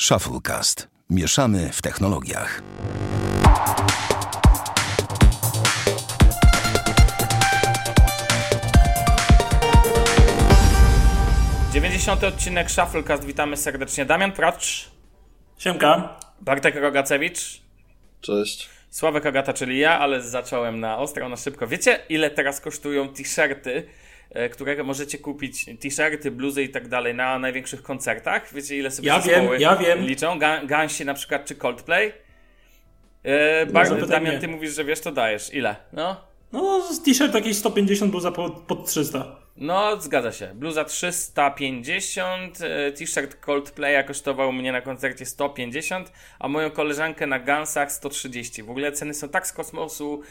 Shufflecast. Mieszamy w technologiach. Dziewięćdziesiąty odcinek Shufflecast. Witamy serdecznie. Damian Pracz, Siemka. Bartek Rogacewicz, Cześć. Sławek Agata, czyli ja, ale zacząłem na ostro, na szybko. Wiecie, ile teraz kosztują t-shirty, e, które możecie kupić, t-shirty, bluzy i tak dalej na największych koncertach? Wiecie, ile sobie Ja wiem, ja wiem. liczą? Ga- Gansi na przykład, czy Coldplay? E, Bar- zapytaj Damian, mnie. ty mówisz, że wiesz, to dajesz. Ile? No? No, t-shirt jakieś 150 był za po, pod 300. No, zgadza się. Bluza 350, e, t-shirt Coldplaya kosztował mnie na koncercie 150, a moją koleżankę na Gansach 130. W ogóle ceny są tak z kosmosu,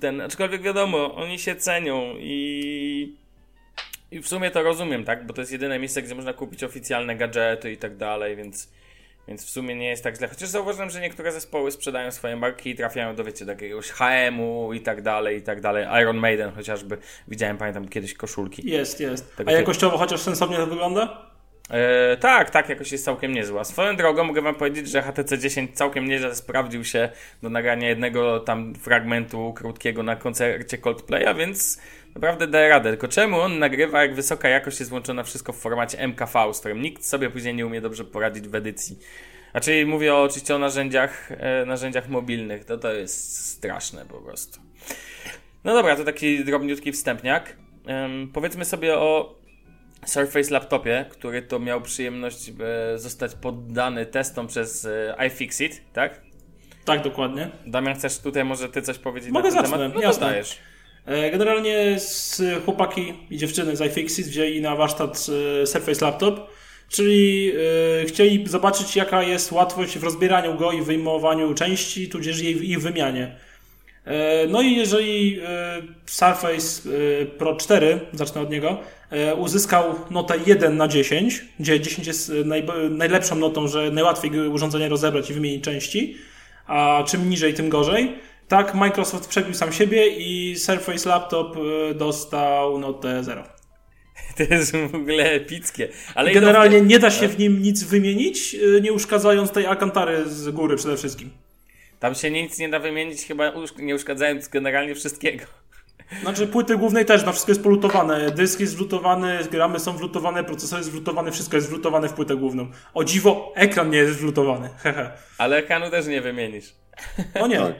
ten, aczkolwiek wiadomo, oni się cenią i, i w sumie to rozumiem, tak? Bo to jest jedyne miejsce, gdzie można kupić oficjalne gadżety i tak dalej, więc, więc w sumie nie jest tak źle. Chociaż zauważyłem, że niektóre zespoły sprzedają swoje marki i trafiają do, wiecie, do jakiegoś HM-u i tak dalej, i tak dalej. Iron Maiden chociażby. Widziałem, pamiętam kiedyś koszulki. Jest, jest. A jakościowo chociaż sensownie to wygląda? E, tak, tak, jakoś jest całkiem niezła. Swoją drogą mogę wam powiedzieć, że HTC 10 całkiem nieźle sprawdził się do nagrania jednego tam fragmentu krótkiego na koncercie Coldplaya, więc naprawdę daje radę. Tylko czemu on nagrywa, jak wysoka jakość jest włączona wszystko w formacie MKV, z którym nikt sobie później nie umie dobrze poradzić w edycji. Znaczy mówię o, oczywiście o narzędziach, e, narzędziach mobilnych, to to jest straszne po prostu. No dobra, to taki drobniutki wstępniak. Em, powiedzmy sobie o Surface Laptopie, który to miał przyjemność e, zostać poddany testom przez e, iFixit, tak? Tak, dokładnie. Damian, chcesz tutaj może ty coś powiedzieć Mogę na ten zacznę, temat? No jasne. dajesz. E, Generalnie z chłopaki i dziewczyny z iFixit wzięli na warsztat Surface Laptop, czyli chcieli zobaczyć jaka jest łatwość w rozbieraniu go i wyjmowaniu części, tudzież jej, ich wymianie. No i jeżeli Surface Pro 4, zacznę od niego, uzyskał notę 1 na 10, gdzie 10 jest e, najlepszą notą, że najłatwiej urządzenie rozebrać i wymienić części, a czym niżej, tym gorzej. Tak, Microsoft przebił sam siebie i Surface Laptop e, dostał notę 0. To jest w ogóle epickie. Ale Generalnie nie da się w nim nic wymienić, e, nie uszkadzając tej Alcantary z góry przede wszystkim. Tam się nic nie da wymienić, chyba nie uszkadzając generalnie wszystkiego. Znaczy płyty głównej też, no wszystko jest polutowane. Dysk jest wlutowany, ramy są wlutowane, procesor jest wlutowany, wszystko jest wlutowane w płytę główną. O dziwo, ekran nie jest wlutowany. Hehe. Ale ekranu też nie wymienisz. No nie. Tak.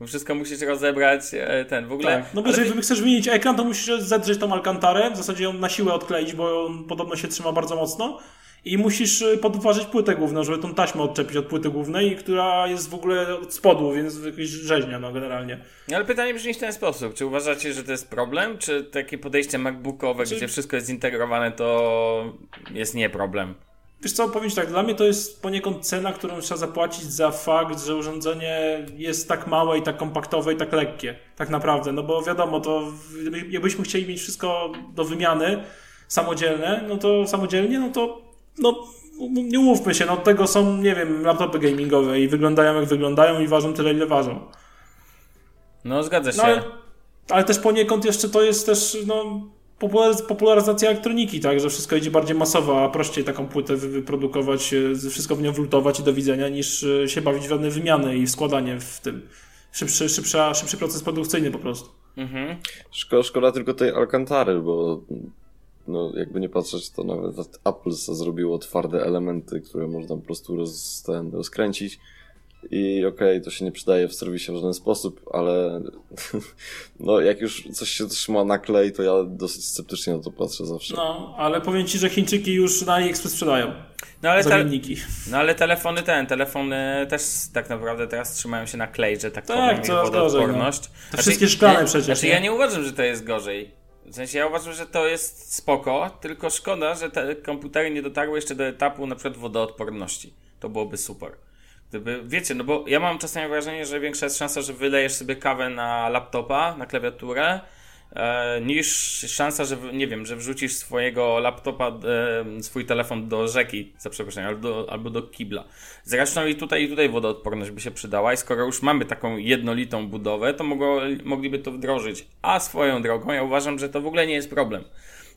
Bo wszystko musisz rozebrać e, ten w ogóle. Tak. No bo ale jeżeli chcesz wymienić ekran, to musisz zedrzeć tą alkantarę, w zasadzie ją na siłę odkleić, bo on podobno się trzyma bardzo mocno. I musisz y, podważyć płytę główną, żeby tą taśmę odczepić od płyty głównej, która jest w ogóle od spodu, więc jakieś rzeźnia, no generalnie. No ale pytanie brzmi w ten sposób. Czy uważacie, że to jest problem? Czy takie podejście MacBookowe, Czy- gdzie wszystko jest zintegrowane, to jest nie problem? Wiesz co, powiem tak, dla mnie to jest poniekąd cena, którą trzeba zapłacić za fakt, że urządzenie jest tak małe i tak kompaktowe i tak lekkie. Tak naprawdę, no bo wiadomo, to jakbyśmy chcieli mieć wszystko do wymiany samodzielne, no to samodzielnie, no to no nie umówmy się, no tego są, nie wiem, laptopy gamingowe i wyglądają jak wyglądają i ważą tyle, ile ważą. No zgadza się. No ale, ale też poniekąd jeszcze to jest też, no popularyz- popularyzacja elektroniki, tak, że wszystko idzie bardziej masowo, a prościej taką płytę wy- wyprodukować, e, wszystko w nią wlutować i do widzenia, niż e, się bawić w żadne wymiany i składanie w tym. Szybszy, szybsza, szybszy proces produkcyjny po prostu. Mhm. Szkoda, szkoda tylko tej Alcantary, bo no, jakby nie patrzeć, to nawet Apple zrobiło twarde elementy, które można po prostu roz, ten, rozkręcić. I okej, to się nie przydaje w serwisie w żaden sposób, ale no jak już coś się trzyma na klej, to ja dosyć sceptycznie na to patrzę zawsze. No, ale powiem Ci, że Chińczyki już na AliExpress sprzedają No ale, te, no ale telefony ten, telefony też tak naprawdę teraz trzymają się na klej, że tak, Tak, powiem, coraz gorzej, wodoodporność. To wszystkie szklane przecież, Znaczy nie? ja nie uważam, że to jest gorzej. W sensie ja uważam, że to jest spoko, tylko szkoda, że te komputery nie dotarły jeszcze do etapu na przykład wodoodporności. To byłoby super. Gdyby, wiecie, no bo ja mam czasami wrażenie, że większa jest szansa, że wylejesz sobie kawę na laptopa, na klawiaturę, niż szansa, że, nie wiem, że wrzucisz swojego laptopa, e, swój telefon do rzeki, za przeproszeniem, albo albo do kibla. Zresztą i tutaj, i tutaj wodoodporność by się przydała i skoro już mamy taką jednolitą budowę, to mogło, mogliby to wdrożyć. A swoją drogą, ja uważam, że to w ogóle nie jest problem.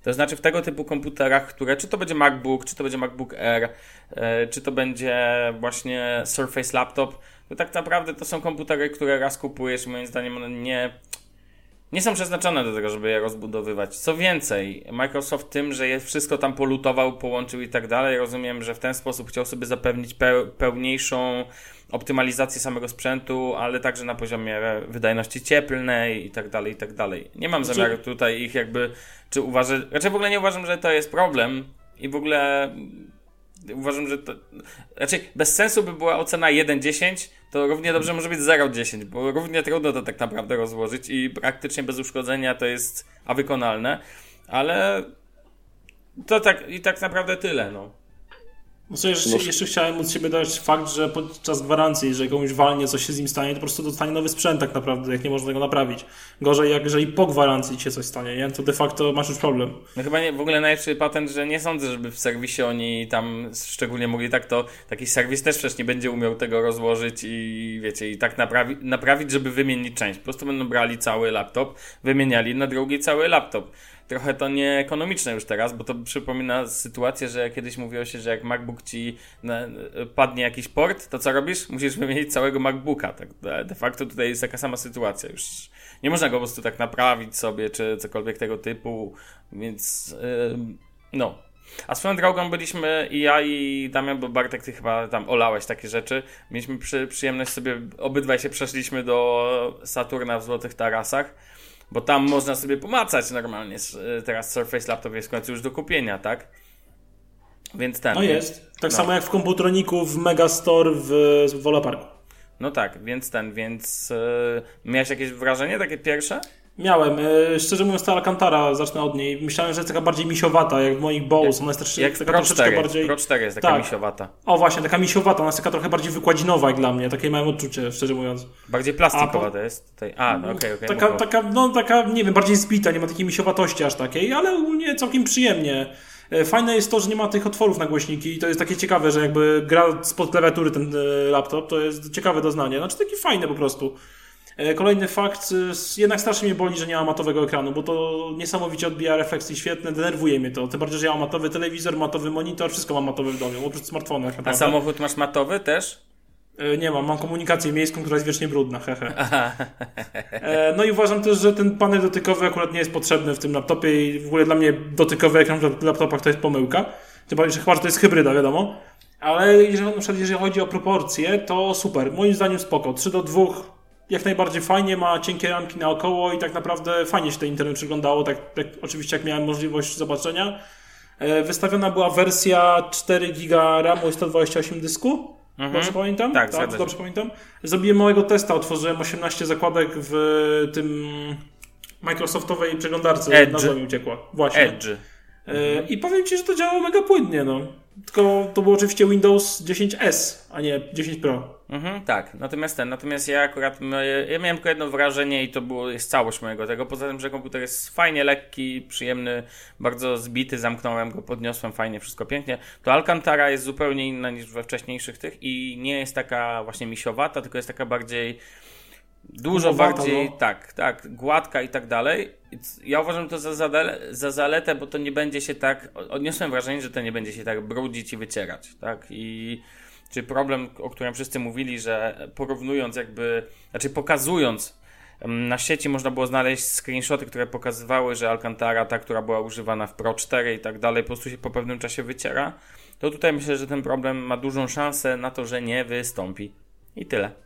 To znaczy w tego typu komputerach, które, czy to będzie MacBook, czy to będzie MacBook Air, e, czy to będzie właśnie Surface Laptop, to tak naprawdę to są komputery, które raz kupujesz moim zdaniem one nie, nie są przeznaczone do tego, żeby je rozbudowywać. Co więcej, Microsoft tym, że je wszystko tam polutował, połączył i tak dalej, rozumiem, że w ten sposób chciał sobie zapewnić pełniejszą optymalizację samego sprzętu, ale także na poziomie wydajności cieplnej i tak dalej, i tak dalej. Nie mam znaczy... zamiaru tutaj ich jakby, czy uważać, raczej w ogóle nie uważam, że to jest problem i w ogóle uważam, że to, raczej bez sensu by była ocena 1-10, to równie dobrze może być 0-10, bo równie trudno to tak naprawdę rozłożyć i praktycznie bez uszkodzenia to jest a wykonalne, ale to tak i tak naprawdę tyle, no. No co, jeszcze, jeszcze chciałem od siebie dać fakt, że podczas gwarancji, jeżeli komuś walnie, coś się z nim stanie, to po prostu dostanie nowy sprzęt tak naprawdę, jak nie można go naprawić. Gorzej, jak jeżeli po gwarancji się coś stanie, nie? to de facto masz już problem. No chyba nie, w ogóle najlepszy patent, że nie sądzę, żeby w serwisie oni tam szczególnie mogli tak to, taki serwis też przecież nie będzie umiał tego rozłożyć i wiecie, i tak naprawi, naprawić, żeby wymienić część. Po prostu będą brali cały laptop, wymieniali na drugi cały laptop trochę to nieekonomiczne już teraz, bo to przypomina sytuację, że kiedyś mówiło się, że jak MacBook ci padnie jakiś port, to co robisz? Musisz wymienić całego MacBooka. Tak, de facto tutaj jest taka sama sytuacja. Już nie można go po prostu tak naprawić sobie, czy cokolwiek tego typu, więc no. A swoją drogą byliśmy i ja i Damian, bo Bartek ty chyba tam olałeś takie rzeczy. Mieliśmy przy, przyjemność sobie, obydwaj się przeszliśmy do Saturna w Złotych Tarasach bo tam można sobie pomacać normalnie. Teraz Surface Laptop jest w końcu już do kupienia, tak? Więc ten. No jest. Tak no. samo jak w komputroniku w Megastore w, w Wola Parku. No tak, więc ten, więc yy, miałeś jakieś wrażenie takie pierwsze? Miałem. E, szczerze mówiąc, ta Alcantara, zacznę od niej. Myślałem, że jest taka bardziej misiowata, jak w moich Bowls. Ona jest też jak taka Pro troszeczkę 4, bardziej... Pro 4 jest taka tak. misiowata. O właśnie, taka misiowata. Ona jest taka trochę bardziej wykładzinowa jak dla mnie. Takie małem odczucie, szczerze mówiąc. Bardziej plastikowa to jest tutaj. A, no okej, okay, okej. Okay, taka, taka, no taka, nie wiem, bardziej zbita, nie ma takiej misiowatości aż takiej, ale ogólnie całkiem przyjemnie. E, fajne jest to, że nie ma tych otworów na głośniki i to jest takie ciekawe, że jakby gra spod klawiatury ten e, laptop, to jest ciekawe doznanie. Znaczy taki fajny po prostu. E, kolejny fakt, e, jednak strasznie mnie boli, że nie ma matowego ekranu, bo to niesamowicie odbija refleksje świetne, denerwuje mnie to. Tym bardziej, że ja mam matowy telewizor, matowy monitor, wszystko mam matowe w domu, oprócz smartfona. A samochód masz matowy też? E, nie mam, mam komunikację miejską, która jest wiecznie brudna, hehe. No i uważam też, że ten panel dotykowy akurat nie jest potrzebny w tym laptopie i w ogóle dla mnie dotykowy ekran w laptopach to jest pomyłka. Tym bardziej, że chyba, że to jest hybryda, wiadomo. Ale jeżeli, na przykład, jeżeli chodzi o proporcje, to super. Moim zdaniem spoko. 3 do 2 jak najbardziej fajnie, ma cienkie ramki naokoło i tak naprawdę fajnie się ten internet przyglądało, tak, tak oczywiście jak miałem możliwość zobaczenia. E, wystawiona była wersja 4 GB RAMu i 128 dysku. Mhm. Dobrze pamiętam? Tak, tak dobrze pamiętam. Zrobiłem małego testa, otworzyłem 18 zakładek w tym Microsoftowej przeglądarce. Edge. Nazwa mi uciekła. Właśnie. Edge. Mhm. I powiem Ci, że to działało mega płynnie. No. Tylko to był oczywiście Windows 10S, a nie 10 Pro. Mhm, tak, natomiast ten, natomiast ja akurat, ja miałem tylko jedno wrażenie i to było, jest całość mojego tego, poza tym, że komputer jest fajnie lekki, przyjemny, bardzo zbity, zamknąłem go, podniosłem, fajnie, wszystko pięknie, to Alcantara jest zupełnie inna niż we wcześniejszych tych i nie jest taka właśnie misiowata, tylko jest taka bardziej Dużo bardziej, no. tak, tak, gładka i tak dalej. Ja uważam to za, za zaletę, bo to nie będzie się tak, odniosłem wrażenie, że to nie będzie się tak brudzić i wycierać, tak, i czy problem, o którym wszyscy mówili, że porównując jakby, znaczy pokazując na sieci można było znaleźć screenshoty, które pokazywały, że Alcantara, ta, która była używana w Pro 4 i tak dalej, po prostu się po pewnym czasie wyciera. To tutaj myślę, że ten problem ma dużą szansę na to, że nie wystąpi. I tyle.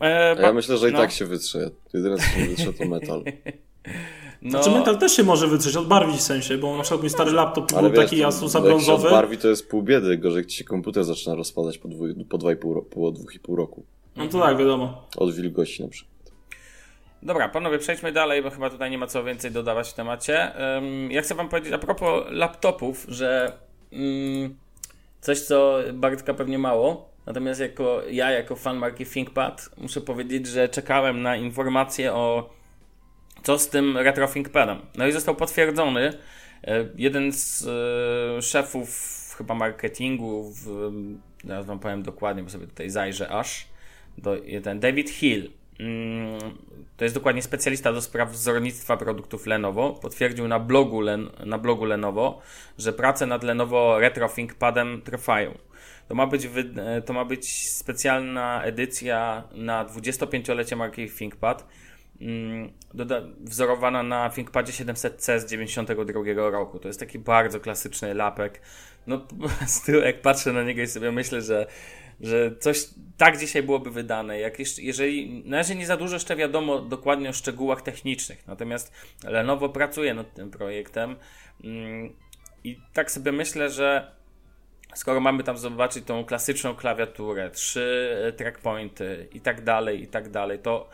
E, ja myślę, że i no. tak się wytrze. Jedyne co się wytrze to metal. No. Znaczy metal też się może wytrzeć, odbarwić w sensie, bo na przykład mój stary laptop był wiesz, taki Asusa brązowy. odbarwi to jest pół biedy, gorzej jak ci się komputer zaczyna rozpadać po, dwu, po 2,5 po 2,5 roku. No to tak, wiadomo. Od wilgoci na przykład. Dobra, panowie, przejdźmy dalej, bo chyba tutaj nie ma co więcej dodawać w temacie. Ja chcę wam powiedzieć a propos laptopów, że um, coś, co Bartka pewnie mało, Natomiast jako ja, jako fan marki ThinkPad, muszę powiedzieć, że czekałem na informacje o co z tym retro ThinkPadem. No i został potwierdzony. E, jeden z e, szefów chyba marketingu, w, teraz wam powiem dokładnie, bo sobie tutaj zajrzę aż, do, ten David Hill mm, to jest dokładnie specjalista do spraw wzornictwa produktów Lenovo, potwierdził na blogu, Len, na blogu Lenovo, że prace nad Lenovo Retro ThinkPadem trwają. To ma być, to ma być specjalna edycja na 25-lecie marki ThinkPad, mm, wzorowana na ThinkPadzie 700C z 92 roku. To jest taki bardzo klasyczny lapek. No, z tyłu jak patrzę na niego i sobie myślę, że że coś tak dzisiaj byłoby wydane. Jak jeszcze, jeżeli, na razie nie za dużo jeszcze wiadomo dokładnie o szczegółach technicznych, natomiast Lenovo pracuje nad tym projektem mm, i tak sobie myślę, że skoro mamy tam zobaczyć tą klasyczną klawiaturę, trzy trackpointy i tak dalej, i tak dalej, to,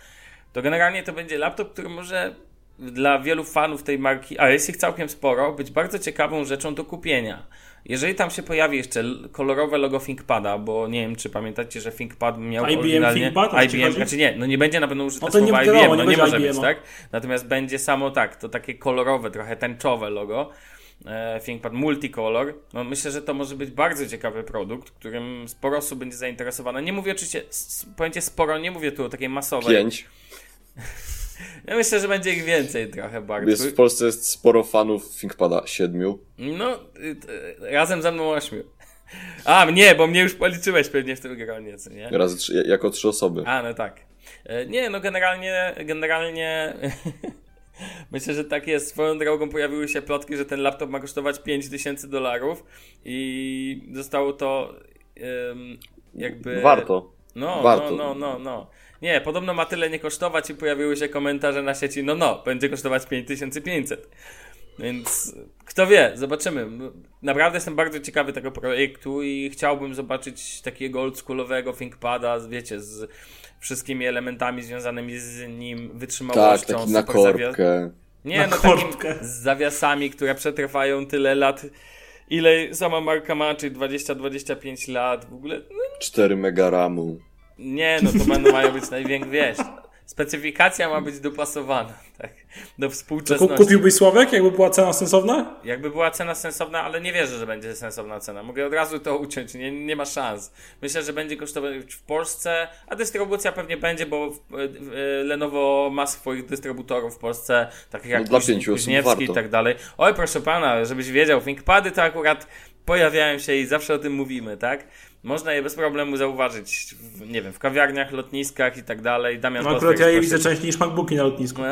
to generalnie to będzie laptop, który może dla wielu fanów tej marki, a jest ich całkiem sporo, być bardzo ciekawą rzeczą do kupienia. Jeżeli tam się pojawi jeszcze kolorowe logo ThinkPada, bo nie wiem, czy pamiętacie, że ThinkPad miał IBM oryginalnie... ThinkPad? IBM, znaczy nie, no nie będzie na pewno użyte no to słowa nie IBM, no nie nie może będzie być, tak? Natomiast będzie samo tak, to takie kolorowe, trochę tęczowe logo. E, ThinkPad Multicolor. No myślę, że to może być bardzo ciekawy produkt, którym sporo osób będzie zainteresowane. Nie mówię oczywiście, pojęcie sporo, nie mówię tu o takiej masowej. Pięć. Ja myślę, że będzie ich więcej trochę bardzo. Jest, w Polsce jest sporo fanów ThinkPada, siedmiu. No, y, y, razem ze mną ośmiu. A, nie, bo mnie już policzyłeś pewnie w tym gronie, co nie? Trzy, jako trzy osoby. A, no tak. E, nie, no generalnie, generalnie myślę, że tak jest. Swoją drogą pojawiły się plotki, że ten laptop ma kosztować 5000 dolarów i zostało to um, jakby... Warto. No, Warto. no, no, no, no. Nie, podobno ma tyle nie kosztować i pojawiły się komentarze na sieci, no no, będzie kosztować 5500. Więc kto wie, zobaczymy. Naprawdę jestem bardzo ciekawy tego projektu i chciałbym zobaczyć takiego oldschoolowego ThinkPada, wiecie, z wszystkimi elementami związanymi z nim, wytrzymałością. Tak, taki na korbkę. Nie, no takim z zawiasami, które przetrwają tyle lat. Ile sama marka ma, czyli 20-25 lat w ogóle. No, 4 mega ramu. Nie, no to będą mają być największe, wiesz, specyfikacja ma być dopasowana, tak, do współczesności. Kupiłbyś Sławek, jakby była cena sensowna? Jakby była cena sensowna, ale nie wierzę, że będzie sensowna cena. Mogę od razu to uciąć, nie, nie ma szans. Myślę, że będzie kosztować w Polsce, a dystrybucja pewnie będzie, bo Lenovo ma swoich dystrybutorów w Polsce, takich jak no, Kuźniewski i tak dalej. Oj, proszę pana, żebyś wiedział, ThinkPady to akurat pojawiają się i zawsze o tym mówimy, tak? Można je bez problemu zauważyć, w, nie wiem, w kawiarniach, lotniskach i tak dalej. Damian no akurat ja je widzę częściej niż MacBooki na lotnisku.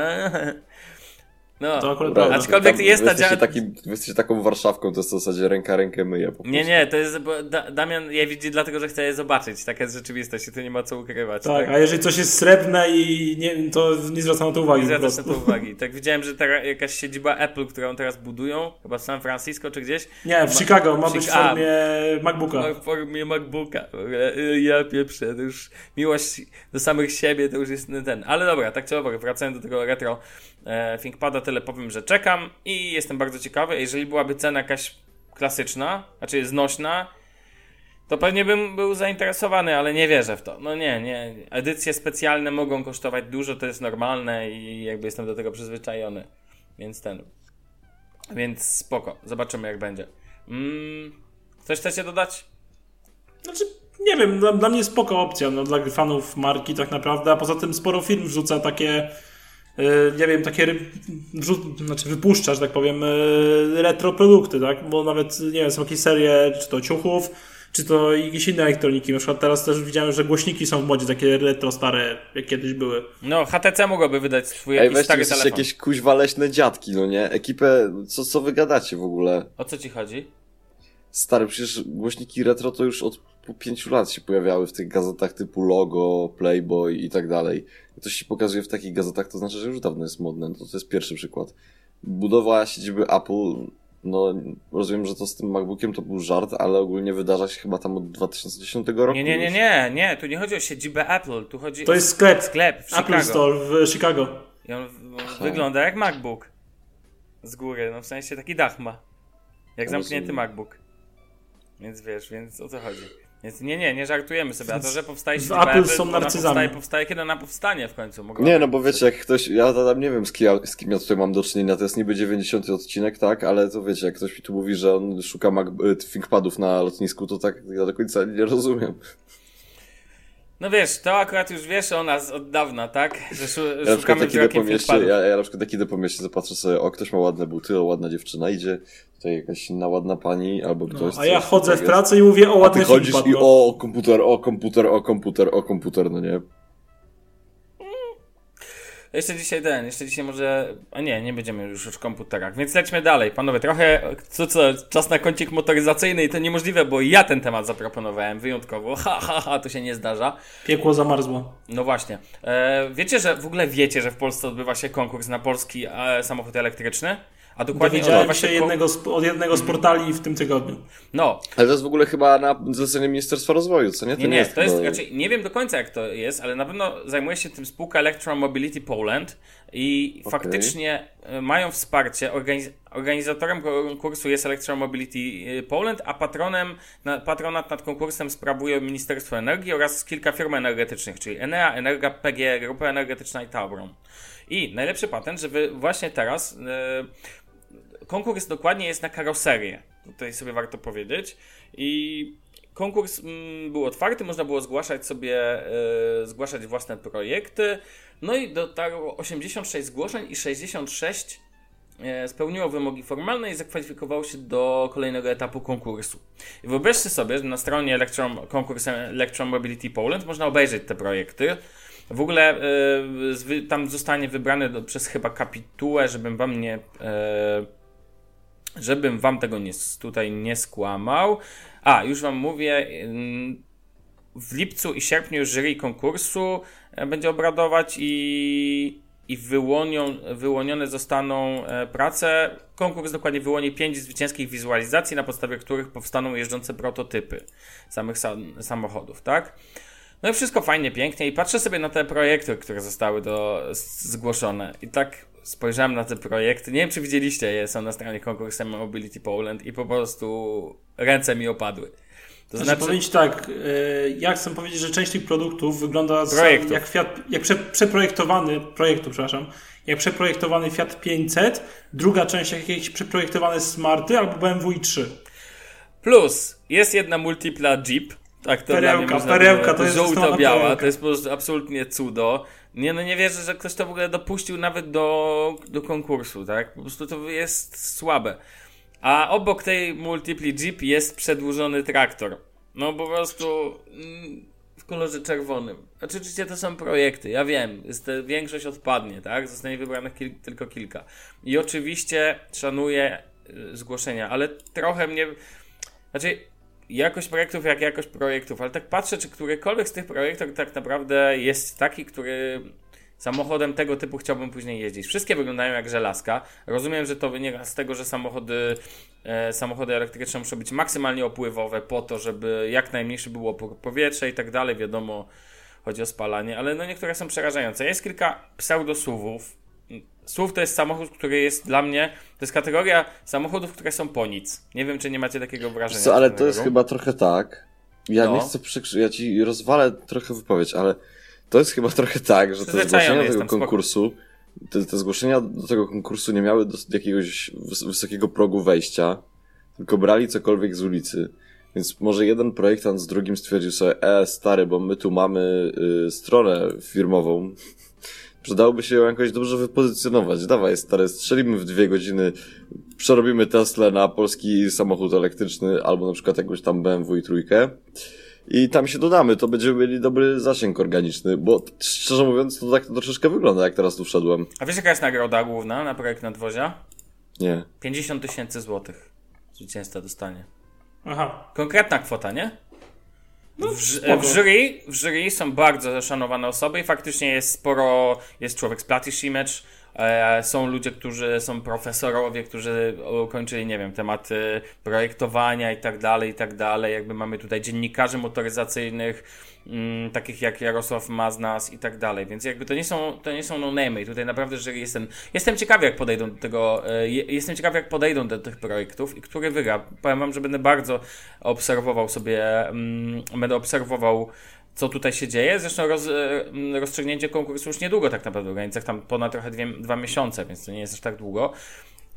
No, to akurat Dobra, aczkolwiek jest ta działa... Takim, wy jesteście taką Warszawką, to jest w zasadzie ręka rękę myje. Po nie, nie, to jest, bo da, Damian je widzi dlatego, że chce je zobaczyć. Taka jest rzeczywistość i tu nie ma co ukrywać. Tak, tak? a jeżeli coś jest srebrne i nie, to nie zwraca na to uwagi. Nie zwraca na to uwagi. Tak widziałem, że ta, jakaś siedziba Apple, którą teraz budują, chyba w San Francisco czy gdzieś. Nie, w ma, Chicago, ma być w formie a, MacBooka. W formie MacBooka. Ja pieprzę, to już miłość do samych siebie to już jest ten. Ale dobra, tak czy owak, wracając do tego retro ThinkPada, tyle powiem, że czekam i jestem bardzo ciekawy. Jeżeli byłaby cena jakaś klasyczna, znaczy znośna, to pewnie bym był zainteresowany, ale nie wierzę w to. No nie, nie. Edycje specjalne mogą kosztować dużo, to jest normalne i jakby jestem do tego przyzwyczajony. Więc ten. Więc spoko. Zobaczymy jak będzie. Mm, coś chcecie dodać? Znaczy, nie wiem, dla, dla mnie spoko opcja, no, dla fanów marki tak naprawdę, a poza tym sporo firm wrzuca takie nie y, wiem, takie znaczy wypuszcza, że tak powiem, y, retro produkty, tak? Bo nawet, nie wiem, są jakieś serie, czy to ciuchów, czy to jakieś inne elektroniki. Na przykład teraz też widziałem, że głośniki są w modzie, takie retro stare, jak kiedyś były. No, HTC mogłoby wydać swój jakiś stary telefon. jakieś kuźwa leśne dziadki, no nie? Ekipę, co, co wy gadacie w ogóle? O co ci chodzi? Stary, przecież głośniki retro to już od pięciu lat się pojawiały w tych gazetach typu Logo, Playboy i tak dalej. To się pokazuje w takich gazetach, to znaczy, że już dawno jest modne. No to, to jest pierwszy przykład. Budowa siedziby Apple, no rozumiem, że to z tym MacBookiem to był żart, ale ogólnie wydarza się chyba tam od 2010 roku. Nie, nie, nie, nie, nie, tu nie chodzi o siedzibę Apple, tu chodzi To jest sklep. Sklep w Apple Store w Chicago. I on, on wygląda jak MacBook. Z góry, no w sensie taki dach ma. Jak zamknięty MacBook. Więc wiesz, więc o co chodzi? Więc nie, nie, nie żartujemy sobie, a to, że powstaje się Apple są narcyzami. Powstaje, powstaje, kiedy ona powstanie w końcu. Mogła nie, no bo wiecie, jak ktoś, ja tam nie wiem z kim, ja, z kim ja tutaj mam do czynienia, to jest niby 90 odcinek, tak, ale to wiecie, jak ktoś mi tu mówi, że on szuka Mac, ThinkPadów na lotnisku, to tak ja do końca nie rozumiem. No wiesz, to akurat już wiesz o nas od dawna, tak? Że szu, Ja na przykład szukamy tak idę po mieście, ja, ja na przykład tak idę po mieście, zapatrzę sobie, o ktoś ma ładne buty, o ładna dziewczyna idzie, tutaj jakaś inna ładna pani, albo ktoś. No, a ja chodzę tak w jest. pracy i mówię o A ty chodzisz i o komputer, o komputer, o komputer, o komputer, no nie? Jeszcze dzisiaj ten, jeszcze dzisiaj może. A nie, nie będziemy już w komputerach, więc lećmy dalej. Panowie, trochę. Co, co, czas na kącik motoryzacyjny i to niemożliwe, bo ja ten temat zaproponowałem wyjątkowo. Ha, ha, ha, to się nie zdarza. Piekło zamarzło. No właśnie. E, wiecie, że w ogóle wiecie, że w Polsce odbywa się konkurs na polski e, samochód elektryczny? A dokładnie się kon- jednego z, od jednego z portali w tym tygodniu. No, Ale to jest w ogóle chyba na zlecenie Ministerstwa Rozwoju, co nie? To Nie, nie, jest to jest, raczej, nie wiem do końca jak to jest, ale na pewno zajmuje się tym spółka Electromobility Poland i Okej. faktycznie e, mają wsparcie. Organiz organizatorem konkursu jest Electromobility e, Poland, a patronem, na, patronat nad konkursem sprawuje Ministerstwo Energii oraz kilka firm energetycznych, czyli Enea, Energa, PGE, Grupa Energetyczna i Tauron. I najlepszy patent, że wy właśnie teraz e, konkurs dokładnie jest na karoserię. Tutaj sobie warto powiedzieć. I konkurs mm, był otwarty, można było zgłaszać sobie, e, zgłaszać własne projekty. No i dotarło 86 zgłoszeń i 66 e, spełniło wymogi formalne i zakwalifikowało się do kolejnego etapu konkursu. I wyobraźcie sobie, że na stronie Electron, konkurs Electromobility Poland można obejrzeć te projekty. W ogóle zwy- tam zostanie wybrany do, przez chyba kapitułę, żebym wam nie. E, żebym wam tego nie, tutaj nie skłamał. A, już wam mówię. W lipcu i sierpniu jury konkursu e, będzie obradować i, i wyłonią, wyłonione zostaną e, prace. Konkurs dokładnie wyłoni pięć zwycięskich wizualizacji, na podstawie których powstaną jeżdżące prototypy samych sa- samochodów, tak? No i wszystko fajnie, pięknie i patrzę sobie na te projekty, które zostały do, zgłoszone i tak spojrzałem na te projekty, nie wiem czy widzieliście je, są na stronie konkursu Mobility Poland i po prostu ręce mi opadły. To Znaczy, znaczy, powiedzieć tak, e, ja chcę powiedzieć, że część tych produktów wygląda Projektów. jak, Fiat, jak prze, przeprojektowany, projektu, przepraszam, jak przeprojektowany Fiat 500, druga część jak jakieś przeprojektowane Smarty albo BMW i3. plus jest jedna multipla Jeep, tak to Perełka, dla mnie można perełka, to jest żółto-biała, to jest po prostu absolutnie cudo. Nie, no nie wierzę, że ktoś to w ogóle dopuścił nawet do, do konkursu, tak? Po prostu to jest słabe. A obok tej multipli Jeep jest przedłużony traktor. No po prostu mm, w kolorze czerwonym. Znaczy, oczywiście to są projekty, ja wiem, jest, większość odpadnie, tak? Zostanie wybranych kil, tylko kilka. I oczywiście szanuję y, zgłoszenia, ale trochę mnie. Znaczy, jakość projektów jak jakość projektów, ale tak patrzę, czy którykolwiek z tych projektów tak naprawdę jest taki, który samochodem tego typu chciałbym później jeździć. Wszystkie wyglądają jak żelazka. Rozumiem, że to wynika z tego, że samochody, e, samochody elektryczne muszą być maksymalnie opływowe po to, żeby jak najmniejszy był opór powietrza i tak dalej. Wiadomo, chodzi o spalanie, ale no niektóre są przerażające. Jest kilka pseudosuwów. SUV to jest samochód, który jest dla mnie, to jest kategoria samochodów, które są po nic. Nie wiem, czy nie macie takiego wrażenia. Co, ale to jest chyba trochę tak. Ja No. nie chcę przekrzy... ja ci rozwalę trochę wypowiedź, ale to jest chyba trochę tak, że te zgłoszenia tego jestem, spoko. konkursu, te, te zgłoszenia do tego konkursu nie miały do jakiegoś wys- wysokiego progu wejścia, tylko brali cokolwiek z ulicy. Więc może jeden projektant z drugim stwierdził sobie, e, stary, bo my tu mamy y, stronę firmową, Przydałoby się ją jakoś dobrze wypozycjonować. Dawaj, stary, strzelimy w dwie godziny, przerobimy Tesla na polski samochód elektryczny, albo na przykład jakąś tam BMW i trójkę. I tam się dodamy, to będziemy mieli dobry zasięg organiczny, bo szczerze mówiąc, to tak to troszeczkę wygląda, jak teraz tu wszedłem. A wiesz, jaka jest nagroda główna na projekt nadwozia? Nie. 50 tysięcy złotych. Zwycięzca dostanie. Aha. Konkretna kwota, nie? W, ż- spoko. w, jury, w jury są bardzo szanowane osoby i faktycznie jest sporo, jest człowiek z Platish Image, e, są ludzie, którzy są profesorowie, którzy ukończyli, nie wiem, tematy projektowania i tak dalej, i tak dalej. Jakby mamy tutaj dziennikarzy motoryzacyjnych, mm, takich jak Jarosław Maznas i tak dalej, więc jakby to nie są, to nie są no-name'y i tutaj naprawdę jury jestem, jestem ciekawy jak podejdą do tego, e, je- jestem ciekawy jak podejdą do tych projektów i który wygra. Powiem wam, że będę bardzo obserwował sobie, mm, będę obserwował co tutaj się dzieje. Zresztą roz, e, rozstrzygnięcie konkursu już niedługo tak naprawdę w granicach tam ponad trochę dwie, dwa miesiące, więc to nie jest aż tak długo.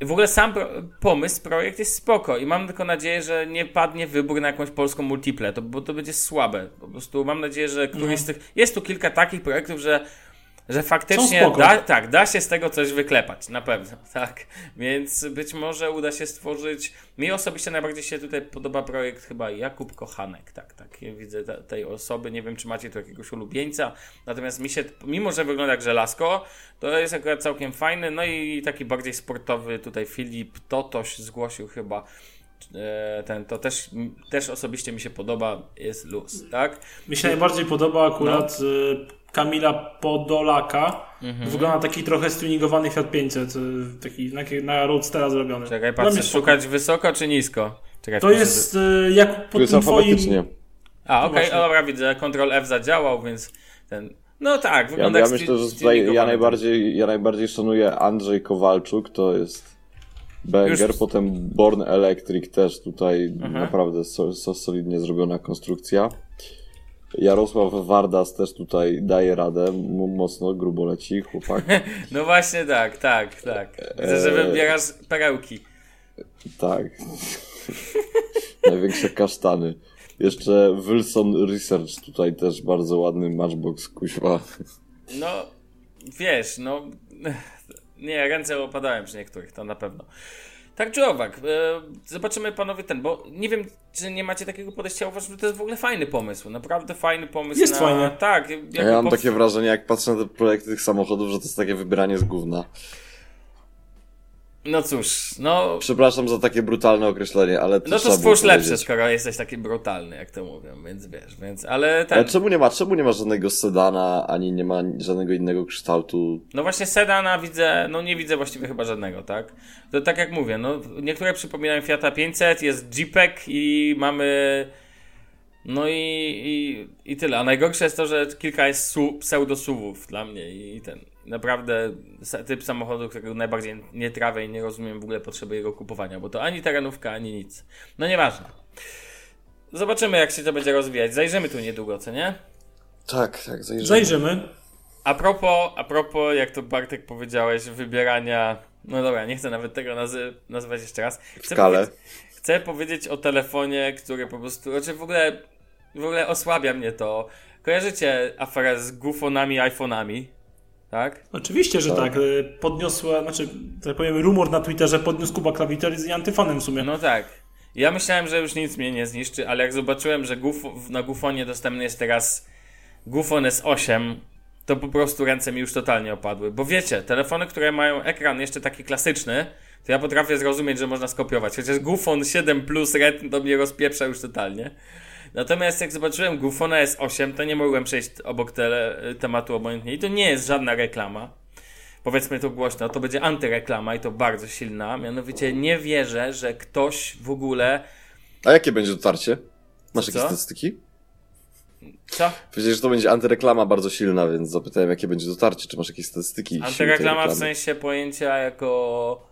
w ogóle sam pro, pomysł, projekt jest spoko i mam tylko nadzieję, że nie padnie wybór na jakąś polską multiple, to, bo to będzie słabe. Po prostu mam nadzieję, że któryś z tych... Jest tu kilka takich projektów, że że faktycznie da, tak, da się z tego coś wyklepać, na pewno, tak. Więc być może uda się stworzyć. Mi osobiście najbardziej się tutaj podoba projekt chyba Jakub Kochanek, tak, tak. Ja widzę te, tej osoby, nie wiem czy macie tu jakiegoś ulubieńca, natomiast mi się, mimo że wygląda jak żelazko, to jest akurat całkiem fajny, no i taki bardziej sportowy tutaj Filip Totoś zgłosił chyba e, ten, to też, też osobiście mi się podoba, jest luz, tak? Mi się najbardziej podoba akurat no. Kamila Podolaka. Mhm. Wygląda taki trochę stringowany Fiat 500, y, taki na, na Roadstera zrobiony. Czekaj, patrzę, szukać wysoko czy nisko? Czekaj, to jest y, jak pod tym twoim... A, okej, okay, dobra, widzę, Ctrl F zadziałał, więc ten... No tak, wygląda ja, ja myślę, że tutaj ja najbardziej, ja najbardziej szanuję Andrzej Kowalczuk, to jest Banger, Już... potem Born Electric też tutaj mhm. naprawdę so, so, solidnie zrobiona konstrukcja. Jarosław Wardas też tutaj daje radę, mocno, grubo leci, chłopak. no właśnie tak, tak, tak. Widzę, że wybierasz perełki. Tak. Największe kasztany. Jeszcze Wilson Research tutaj też bardzo ładny matchbox, kuźwa. No, wiesz, no... Nie, ręce opadają przy niektórych, to na pewno. Tak czy owak, e, zobaczymy panowie ten, bo nie wiem, czy nie macie takiego podejścia, uważam, że to jest w ogóle fajny pomysł, naprawdę fajny pomysł. Jest na... fajny. Tak. Ja mam takie wrażenie, jak patrzę na te projekty tych samochodów, że to jest takie wybieranie z gówna. No cóż, no... Przepraszam za takie brutalne określenie, ale... No to stwórz lepsze, skoro jesteś taki brutalny, jak to mówią, więc wiesz, więc, ale ten... Ale czemu nie ma, czemu nie ma żadnego sedana, ani nie ma żadnego innego kształtu? No właśnie sedana widzę, no nie widzę właściwie chyba żadnego, tak? To tak jak mówię, no niektóre przypominają Fiata 500, jest Jeepek i mamy... No i, i, i tyle. A najgorsze jest to, że kilka jest su, pseudo-suwów dla mnie i ten naprawdę typ samochodu, którego najbardziej nie trawię i nie rozumiem w ogóle potrzeby jego kupowania, bo to ani terenówka, ani nic. No nieważne. Zobaczymy, jak się to będzie rozwijać. Zajrzymy tu niedługo, co nie? Tak, tak, zajrzymy. Zajrzymy. A propos, a propos, jak to Bartek powiedziałeś, wybierania. No dobra, nie chcę nawet tego nazy nazywać jeszcze raz. Chcę, Powie chcę powiedzieć o telefonie, który po prostu. Znaczy w ogóle, w ogóle osłabia mnie to. Kojarzycie aferę z gufonami, iPhone'ami? Tak? Oczywiście, że tak. tak. Podniosła, znaczy, tak powiem, rumor na Twitterze podniósł Kuba Klawiter z antyfanem w sumie. No tak. Ja myślałem, że już nic mnie nie zniszczy, ale jak zobaczyłem, że Guf na Gufonie dostępny jest teraz Gufon S8, to po prostu ręce mi już totalnie opadły. Bo wiecie, telefony, które mają ekran jeszcze taki klasyczny, to ja potrafię zrozumieć, że można skopiować. Chociaż Gufon 7 Plus Red to mnie rozpieprza już totalnie. Natomiast jak zobaczyłem Gufona S8, to nie mogłem przejść obok tele, tematu obojętnie. I to nie jest żadna reklama. Powiedzmy to głośno, to będzie antyreklama i to bardzo silna. Mianowicie nie wierzę, że ktoś w ogóle. A jakie będzie dotarcie? Masz jakieś statystyki? Co? Powiedziałeś, że to będzie antyreklama bardzo silna, więc zapytałem, jakie będzie dotarcie. Czy masz jakieś statystyki? Antyreklama w sensie pojęcia jako.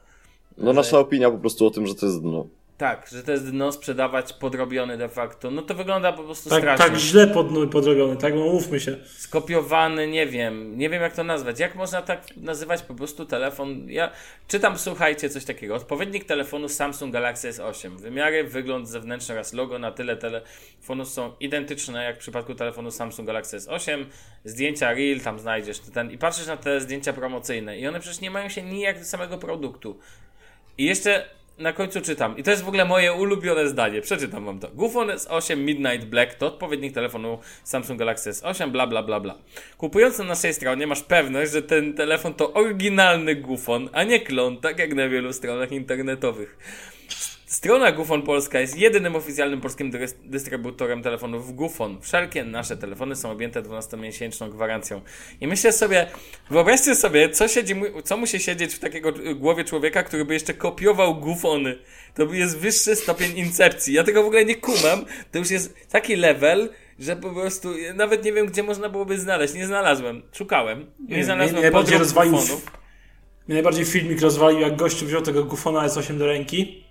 No, nasza opinia po prostu o tym, że to jest dno. Tak, że to jest dno sprzedawać podrobiony de facto. No to wygląda po prostu tak, strasznie. Tak źle pod, podrobiony, tak? No mówmy się. Skopiowany, nie wiem. Nie wiem jak to nazwać. Jak można tak nazywać po prostu telefon? Ja czytam, słuchajcie, coś takiego. Odpowiednik telefonu Samsung Galaxy S8. Wymiary, wygląd zewnętrzny oraz logo na tyle telefonów są identyczne jak w przypadku telefonu Samsung Galaxy S8. Zdjęcia real, tam znajdziesz ten. I patrzysz na te zdjęcia promocyjne i one przecież nie mają się nijak do samego produktu. I jeszcze na końcu czytam. I to jest w ogóle moje ulubione zdanie. Przeczytam wam to. Gufon S8 Midnight Black to odpowiednik telefonu Samsung Galaxy S8, bla bla bla bla. Kupując na naszej stronie masz pewność, że ten telefon to oryginalny Gufon, a nie klon, tak jak na wielu stronach internetowych. Strona Gufon Polska jest jedynym oficjalnym polskim dystrybutorem telefonów Gufon. Wszelkie nasze telefony są objęte 12-miesięczną gwarancją. I myślę sobie, wyobraźcie sobie, co, siedzi, co musi siedzieć w takiego głowie człowieka, który by jeszcze kopiował Gufony. To jest wyższy stopień insercji. Ja tego w ogóle nie kumam. To już jest taki level, że po prostu nawet nie wiem, gdzie można byłoby znaleźć. Nie znalazłem. Szukałem. Nie, nie znalazłem nie, podrób Gufonów. Mnie najbardziej filmik rozwalił, jak gościu wziął tego Gufona S8 do ręki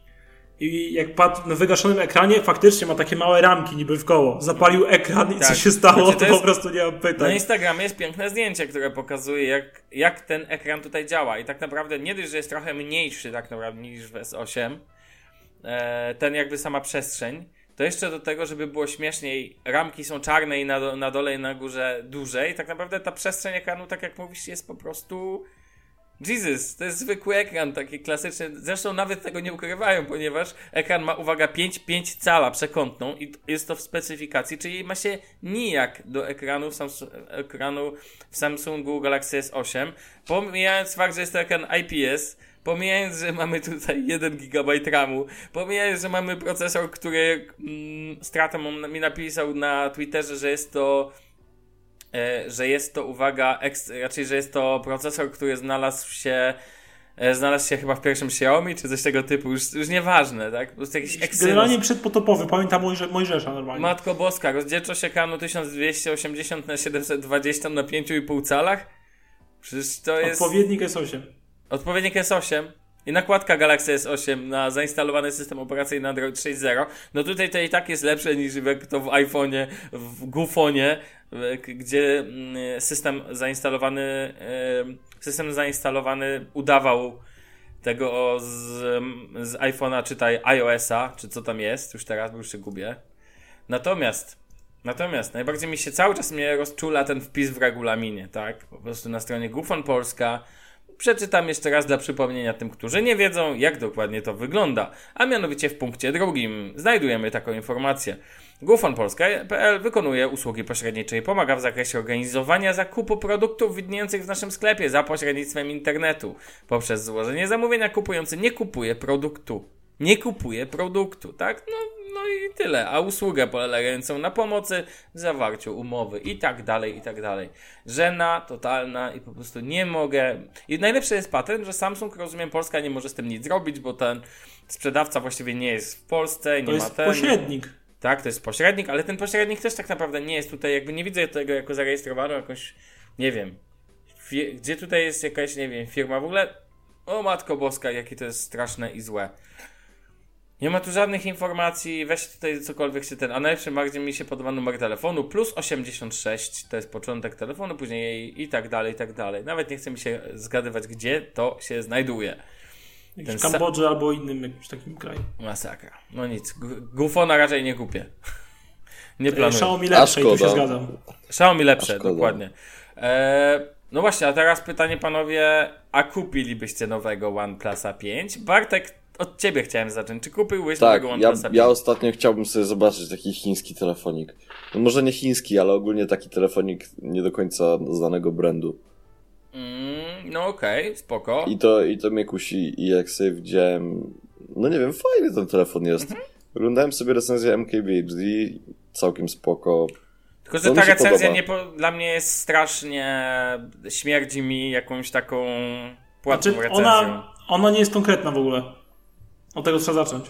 i jak padł na wygaszonym ekranie, faktycznie ma takie małe ramki niby w koło. Zapalił ekran i Tak. co się stało, Znaczy, to to, jest- po prostu nie mam Na pytań. Instagramie jest piękne zdjęcie, które pokazuje, jak, jak ten ekran tutaj działa. I tak naprawdę nie dość, że jest trochę mniejszy tak naprawdę niż w S8, e, ten jakby sama przestrzeń, to jeszcze do tego, żeby było śmieszniej, ramki są czarne i na, na dole i na górze duże i tak naprawdę ta przestrzeń ekranu, tak jak mówisz, jest po prostu... Jesus, to jest zwykły ekran, taki klasyczny. Zresztą nawet tego nie ukrywają, ponieważ ekran ma, uwaga, 5,5 cala przekątną i jest to w specyfikacji, czyli ma się nijak do ekranu w, Samsu- ekranu w Samsungu Galaxy S8. Pomijając fakt, że jest to ekran IPS, pomijając, że mamy tutaj 1 GB RAMu, pomijając, że mamy procesor, który mm, Stratem on mi napisał na Twitterze, że jest to że jest to, uwaga, raczej, że jest to procesor, który znalazł się e, znalazł się chyba w pierwszym Xiaomi, czy coś tego typu, już, już nieważne, tak? Po prostu jakiś Exynos. Generalnie przedpotopowy, pamiętam Mojże, Mojżesza normalnie. Matko Boska, rozdzielczość ekranu 1280 na 720 na 5,5 calach? Przecież to jest... Odpowiednik S8. Odpowiednik S8 i nakładka Galaxy S8 na zainstalowany system operacyjny Android 6.0, no tutaj to i tak jest lepsze niż jak to w iPhone'ie, w k- gdzie mm, system zainstalowany, em, system zainstalowany udawał tego z, z iPhone'a, czytaj iOS-a, czy co tam jest, już teraz, bo już się gubię. Natomiast, natomiast najbardziej mi się cały czas mnie rozczula ten wpis w regulaminie, tak? Po prostu na stronie Gufon Polska Przeczytam jeszcze raz dla przypomnienia tym, którzy nie wiedzą, jak dokładnie to wygląda. A mianowicie w punkcie drugim znajdujemy taką informację. GufonPolska.pl wykonuje usługi pośrednicze i pomaga w zakresie organizowania zakupu produktów widniejących w naszym sklepie za pośrednictwem internetu. Poprzez złożenie zamówienia kupujący nie kupuje produktu. Nie kupuje produktu, tak? No, no i tyle. A usługę polegającą na pomocy w zawarciu umowy i tak dalej, i tak dalej. Żena totalna i po prostu nie mogę. I najlepszy jest patent, że Samsung, rozumiem, Polska nie może z tym nic zrobić, bo ten sprzedawca właściwie nie jest w Polsce, nie To ma jest ten. pośrednik. Tak, to jest pośrednik, ale ten pośrednik też tak naprawdę nie jest tutaj, jakby nie widzę tego jako zarejestrowaną jakąś, nie wiem, gdzie tutaj jest jakaś, nie wiem, firma w ogóle. O matko boska, jakie to jest straszne i złe. Nie ma tu żadnych informacji, weź tutaj cokolwiek się ten, a najlepszym bardziej mi się podoba numer telefonu, plus 86, to jest początek telefonu, później i tak dalej, i tak dalej. Nawet nie chce mi się zgadywać, gdzie to się znajduje. W Ten sa- Kambodży albo innym jakimś takim kraju. Masakra. No nic, Gu- Gufona raczej nie kupię. Nie planuję. Xiaomi lepsze tu się zgadzam. Xiaomi lepsze, dokładnie. E, no właśnie, a teraz pytanie panowie, a kupilibyście nowego OnePlusa 5? Bartek, od ciebie chciałem zacząć. Czy kupiłbyś Tak, nowego ja, OnePlusa 5? ja ostatnio chciałbym sobie zobaczyć taki chiński telefonik. No może nie chiński, ale ogólnie taki telefonik nie do końca znanego brandu. Mm, no okej, spoko. I to, I to mnie kusi i jak sobie widziałem, no nie wiem, fajny ten telefon jest. Mhm. Oglądałem sobie recenzję MKBHD, całkiem spoko. Tylko, że ta recenzja nie po, dla mnie jest strasznie, śmierdzi mi jakąś taką płatną Znaczy, recenzją. ona, ona nie jest konkretna w ogóle. Od tego trzeba zacząć.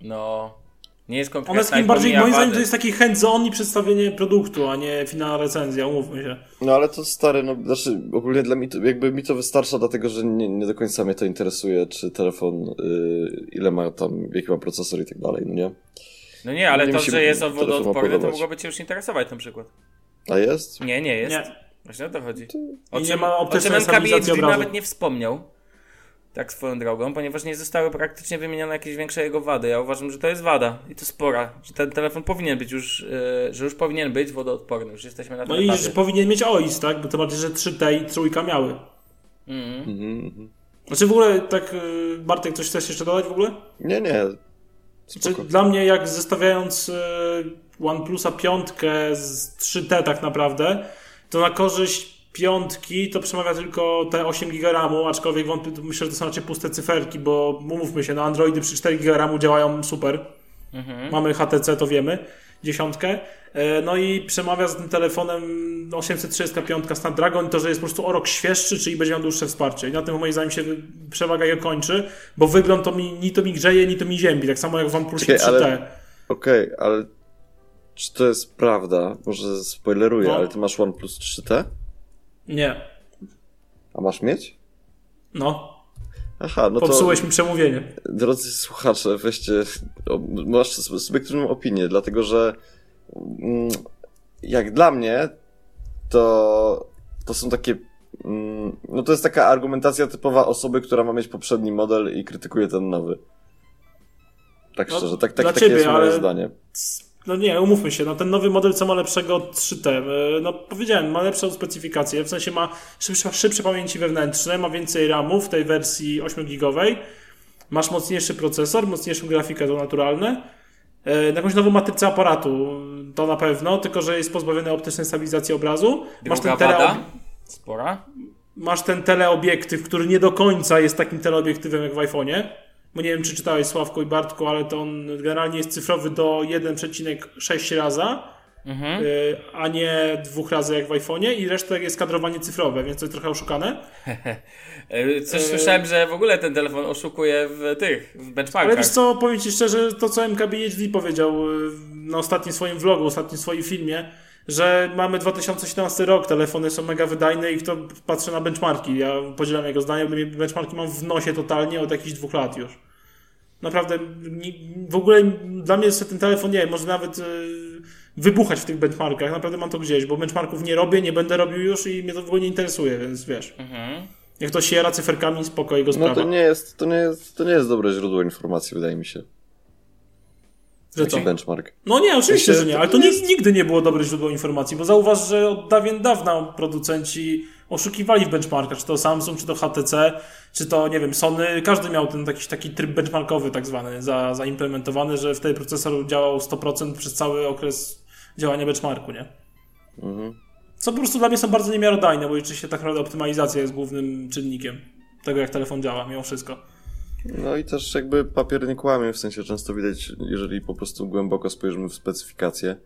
No, nie jest konkretna Ona jest takim bardziej, moim zdaniem, to jest taki hands-on i przedstawienie produktu, a nie finalna recenzja, umówmy się. No ale to stary, no znaczy ogólnie dla mnie to, jakby mi to wystarcza, dlatego że nie, nie do końca mnie to interesuje, czy telefon, y, ile ma tam, jaki ma procesor i tak dalej, no nie? No nie, ale Nie to, że jest telefon wodoodporny, to mogłoby cię już interesować na przykład. A jest? Nie, nie jest. Nie. Właśnie o to chodzi. I nie ma o czym MKBHD nawet nie wspomniał. Tak swoją drogą, ponieważ nie zostały praktycznie wymienione jakieś większe jego wady. Ja uważam, że to jest wada i to spora, że ten telefon powinien być już, e, że już powinien być wodoodporny. Już jesteśmy na tym No i etapie. że powinien mieć OIS, tak? Bo to bardziej, że 3T i trójka miały. Mhm. Mhm. Znaczy w ogóle, tak, y, Bartek, coś chcesz jeszcze dodać w ogóle? Nie, nie. Znaczy, dla mnie, jak zestawiając y, OnePlusa piątkę z 3T tak naprawdę, to na korzyść piątki to przemawia tylko te 8 GB RAMu, aczkolwiek wątpię, myślę, że to są raczej puste cyferki, bo umówmy się, no Androidy przy 4 GB RAMu działają super. Mhm. Mamy HTC, to wiemy, dziesiątkę. E, No i przemawia z tym telefonem 835 Snapdragon to, że jest po prostu o rok świeższy, czyli będzie miał dłuższe wsparcie. I na tym moim zdaniem się przewaga je kończy, bo wygląd to mi, ni to mi grzeje, ni to mi ziębi, tak samo jak w OnePlusie Czekaj, 3T. ale- Okej, ale czy to jest prawda? Może spoileruję, No. ale ty masz OnePlus 3T? Nie. A masz mieć? No. Aha, no to... Popsułeś mi przemówienie. Drodzy słuchacze, weźcie, masz subiektywną opinię, dlatego że mm, jak dla mnie, to, to są takie mm, no to jest taka argumentacja typowa osoby, która ma mieć poprzedni model i krytykuje ten nowy. Tak No, szczerze, tak, tak, takie ciebie, jest moje ale- zdanie. No nie, umówmy się, no ten nowy model co ma lepszego od 3T? E, No powiedziałem, ma lepszą specyfikację, w sensie ma szybsze, szybsze pamięci wewnętrzne, ma więcej RAMów w tej wersji 8-gigowej, masz mocniejszy procesor, mocniejszą grafikę, to naturalne, e, jakąś nową matrycę aparatu, to na pewno, tylko że jest pozbawiony optycznej stabilizacji obrazu, masz Druga ten, wada, teleob- spora. masz ten teleobiektyw, który nie do końca jest takim teleobiektywem jak w iPhone'ie, bo nie wiem, czy czytałeś Sławko i Bartku, ale to on generalnie jest cyfrowy do 1,6 raza, Mhm. y, a nie dwóch razy jak w iPhone'ie i reszta jest kadrowanie cyfrowe, więc to jest trochę oszukane. E, Coś E, słyszałem, że w ogóle ten telefon oszukuje w tych, w Ale benchmarkach. wiesz co, powiem Ci szczerze, to co MKBHD powiedział y, na ostatnim swoim vlogu, ostatnim swoim filmie, że mamy 2017 rok, telefony są mega wydajne i kto patrzy na benchmarki. Ja podzielam jego zdanie, bo benchmarki mam w nosie totalnie od jakichś dwóch lat już. Naprawdę, w ogóle dla mnie jest ten telefon, nie wiem, może nawet y, wybuchać w tych benchmarkach. Naprawdę mam to gdzieś, bo benchmarków nie robię, nie będę robił już i mnie to w ogóle nie interesuje, więc wiesz. Mhm. Jak to się jara cyferkami, spoko, jego No sprawa. to nie jest, to nie jest, to nie jest dobre źródło informacji, wydaje mi się. Że co? Benchmark. No nie, oczywiście, że nie, ale to jest- nigdy nie było dobre źródło informacji, bo zauważ, że od dawien dawna producenci oszukiwali w benchmarkach, czy to Samsung, czy to HTC, czy to, nie wiem, Sony, każdy miał ten taki, taki tryb benchmarkowy tak zwany za, zaimplementowany, że wtedy procesor działał 100% przez cały okres działania benchmarku, nie? Mhm. Co po prostu dla mnie są bardzo niemiarodajne, bo oczywiście tak naprawdę optymalizacja jest głównym czynnikiem tego, jak telefon działa, mimo wszystko. No i też jakby papier nie kłamie, w sensie często widać, jeżeli po prostu głęboko spojrzymy w specyfikację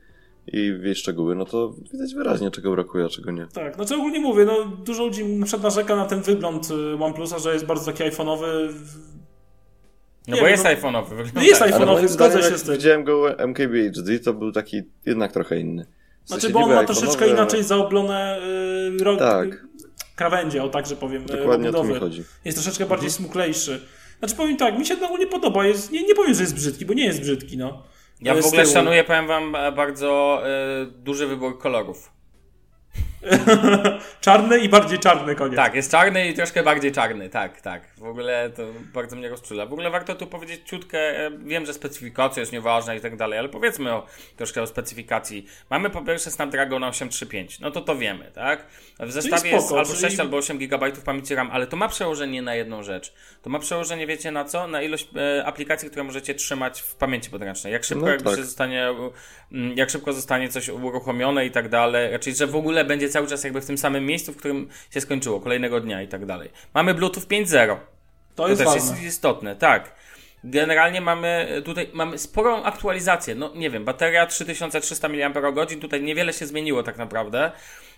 i w jej szczegóły, no to widać wyraźnie, czego brakuje, a czego nie. Tak, znaczy ogólnie mówię, no dużo ludzi na przykład narzeka na ten wygląd y, OnePlusa, że jest bardzo taki iPhone'owy. No Nie bo jest no- iPhone'owy. Wygląda No jest iPhone'owy, zgodzę się z tym. widziałem go MKBHD, to był taki jednak trochę inny. W sensie Znaczy, bo on ma troszeczkę iPhone'owy, ale- inaczej zaoblone y, rog, Tak. krawędzie, o tak, że powiem, y, Dokładnie o to mi chodzi. Jest troszeczkę bardziej smuklejszy. Znaczy powiem tak, mi się to ogólnie podoba. Jest, nie, nie powiem, że jest brzydki, bo nie jest brzydki, no. Ja w ogóle szanuję, powiem wam, bardzo e, duży wybór kolorów. czarny i bardziej czarny koniec. Tak, jest czarny i troszkę bardziej czarny, tak, tak. W ogóle to bardzo mnie rozczula. W ogóle warto tu powiedzieć ciutkę, e, wiem, że specyfikacja jest nieważna i tak dalej, ale powiedzmy o, troszkę o specyfikacji. Mamy po pierwsze Snapdragon 835, no to to wiemy, tak? W zestawie jest spoko, albo czyli- 6 albo 8 GB pamięci RAM, ale to ma przełożenie na jedną rzecz. To ma przełożenie, wiecie na co? Na ilość e, aplikacji, które możecie trzymać w pamięci podręcznej. Jak szybko No jakby tak. się zostanie, mm, jak szybko zostanie coś uruchomione i tak dalej, czyli że w ogóle będzie cały czas jakby w tym samym miejscu, w którym się skończyło, kolejnego dnia i tak dalej. Mamy Bluetooth 5.0. to To jest też ważne. jest istotne, tak. Generalnie mamy tutaj mamy sporą aktualizację. No nie wiem, bateria 3300 mAh, tutaj niewiele się zmieniło tak naprawdę.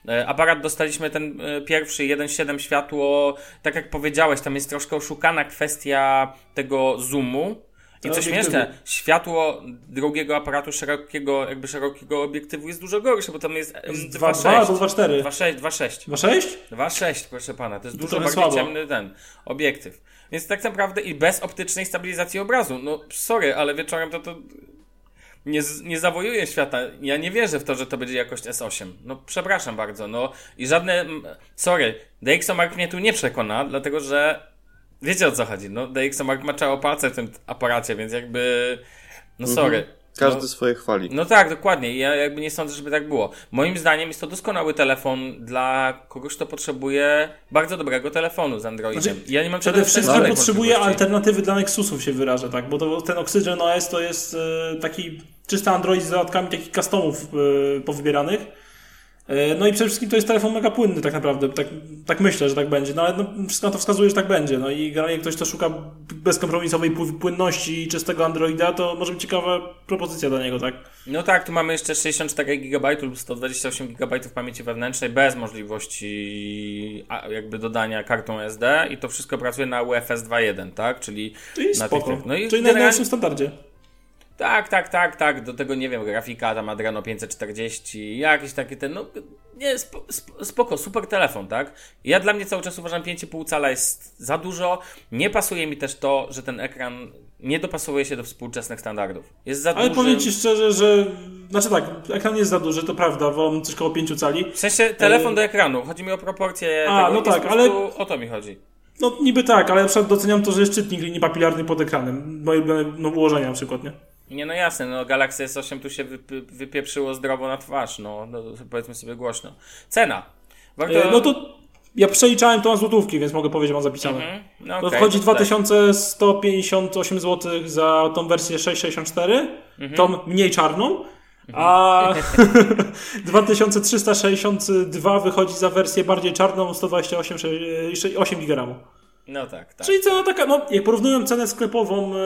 E, Aparat dostaliśmy ten e, pierwszy 1.7 światło, tak jak powiedziałeś, tam jest troszkę oszukana kwestia tego zoomu. I co śmieszne, światło drugiego aparatu szerokiego, jakby szerokiego obiektywu jest dużo gorsze, bo tam jest, em, Jest 2.2 albo 2.4. 2.6, 2.6. 2.6? 2.6, proszę pana, to jest dużo bardziej słabo. ciemny ten obiektyw. Więc tak naprawdę i bez optycznej stabilizacji obrazu. No sorry, ale wieczorem to to nie, nie zawojuje świata. Ja nie wierzę w to, że to będzie jakość S8. No przepraszam bardzo, no i żadne, sorry, DxOMark mnie tu nie przekona, dlatego że wiecie o co chodzi, no DxOMark maczało palce w tym aparacie, więc jakby, no sorry. Każdy no, swoje chwali. no tak, dokładnie. I Ja jakby nie sądzę, żeby tak było. Moim zdaniem jest to doskonały telefon dla kogoś, kto potrzebuje bardzo dobrego telefonu z Androidem. Znaczy, ja nie mam Przede wszystkim potrzebuje alternatywy dla Nexusów się wyrażę, tak? Bo to, ten Oxygen OS to jest e, taki czysty Android z dodatkami takich customów e, powybieranych. E, no i przede wszystkim to jest telefon mega płynny tak naprawdę. Tak, tak myślę, że tak będzie. No ale no, wszystko na to wskazuje, że tak będzie. No i generalnie ktoś, kto szuka bezkompromisowej pły- płynności i czystego Androida, to może być ciekawa propozycja dla niego, tak? No tak, tu mamy jeszcze 64 GB lub 128 GB pamięci wewnętrznej bez możliwości jakby dodania kartą SD i to wszystko pracuje na UFS 2.1, tak? Czyli Czyli na spoko. tych- no i Czyli na najnowszym standardzie. Tak, tak, tak, tak. Do tego nie wiem, grafika tam Adreno 540, jakieś takie ten, no nie, spo, spo- spoko, super telefon, tak? Ja dla mnie cały czas uważam 5,5 cala jest za dużo. Nie pasuje mi też to, że ten ekran nie dopasuje się do współczesnych standardów. Jest za Ale duży. powiem Ci szczerze, że... Znaczy tak, ekran jest za duży, to prawda, wolę coś koło 5 cali. W sensie telefon Yy. do ekranu. Chodzi mi o proporcje A, tego. no tak, ale- O to mi chodzi. No niby tak, ale na przykład doceniam to, że jest czytnik linii papilarnej pod ekranem. Moje no, ułożenia na przykład, nie? Nie, no jasne, no Galaxy S8 tu się wypy, wypieprzyło zdrowo na twarz, no, no powiedzmy sobie głośno. Cena. Warto... E, No to ja przeliczałem to na złotówki, więc mogę powiedzieć, mam zapisane. Mhm. No To okej, wchodzi to tutaj. 2158 zł za tą wersję 664, tą mniej czarną, a 2362 wychodzi za wersję bardziej czarną 128 sze- 8 GB. No tak, tak. Czyli cena taka, no jak porównują cenę sklepową e,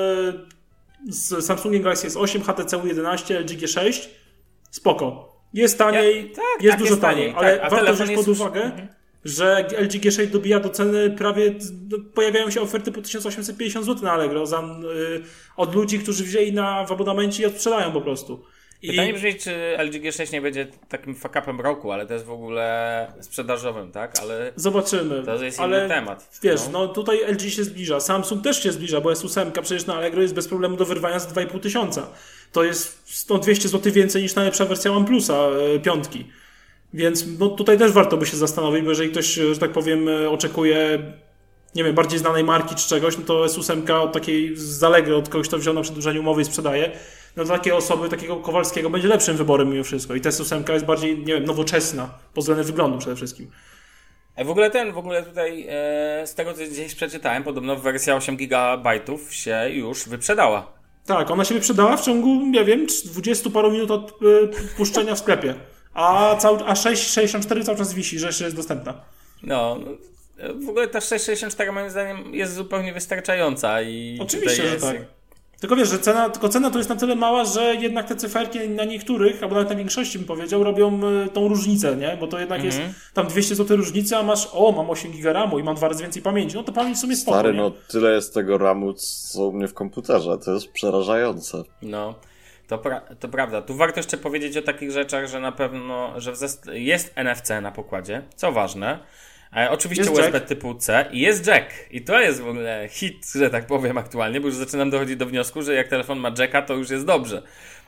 z Samsungiem Galaxy S8, HTC U11, LG G6, spoko. Jest taniej, Ja- tak, jest tak, dużo jest taniej, taniej, ale tak, warto wziąć pod już- uwagę, mhm. że LG G6 dobija do ceny prawie, no, pojawiają się oferty po 1850 zł na Allegro za, y, od ludzi, którzy wzięli na, w abonamencie i odsprzedają po prostu. I Pytanie brzmi, czy LG G6 nie będzie takim fuck-upem roku, ale to jest w ogóle sprzedażowym, tak? Ale zobaczymy. to jest ale inny temat. Wiesz, no. tutaj LG się zbliża, Samsung też się zbliża, bo S8 przecież na Allegro jest bez problemu do wyrwania za 2,5 tysiąca. To jest 100, 200 zł więcej niż najlepsza wersja OnePlusa e, piątki. Więc no, tutaj też warto by się zastanowić, bo jeżeli ktoś, że tak powiem, e, oczekuje nie wiem, bardziej znanej marki czy czegoś, no to S8 od takiej z Allegro, od kogoś, kto wziął na przedłużeniu umowy i sprzedaje, no dla takiej osoby, takiego Kowalskiego będzie lepszym wyborem mimo wszystko. I ta S8 jest bardziej, nie wiem, nowoczesna pod względem wyglądu przede wszystkim. A w ogóle ten, w ogóle tutaj e, z tego co gdzieś przeczytałem, podobno wersja 8 GB się już wyprzedała. Tak, ona się wyprzedała w ciągu, nie wiem, 20 paru minut od y, puszczenia w sklepie. A, cały, a 6,64 cały czas wisi, że jeszcze jest dostępna. No, no, w ogóle ta 664 moim zdaniem jest zupełnie wystarczająca i Oczywiście, tutaj że jest, tak. Tylko wiesz, że cena, tylko cena to jest na tyle mała, że jednak te cyferki na niektórych, albo nawet na większości bym powiedział, robią y, tą różnicę, nie? Bo to jednak Mhm. jest tam 200 zł różnicy, a masz, o, mam 8 giga RAMu i mam dwa razy więcej pamięci. No to pamięć w sumie spoko, Stary, nie? no tyle jest tego ramu, co u mnie w komputerze. To jest przerażające. No, to, pra to prawda. Tu warto jeszcze powiedzieć o takich rzeczach, że na pewno, że w zest- jest NFC na pokładzie, co ważne. E, oczywiście Jest USB jack. typu C i jest jack. I to jest w ogóle hit, że tak powiem aktualnie, bo już zaczynam dochodzić do wniosku, że jak telefon ma jacka, to już jest dobrze.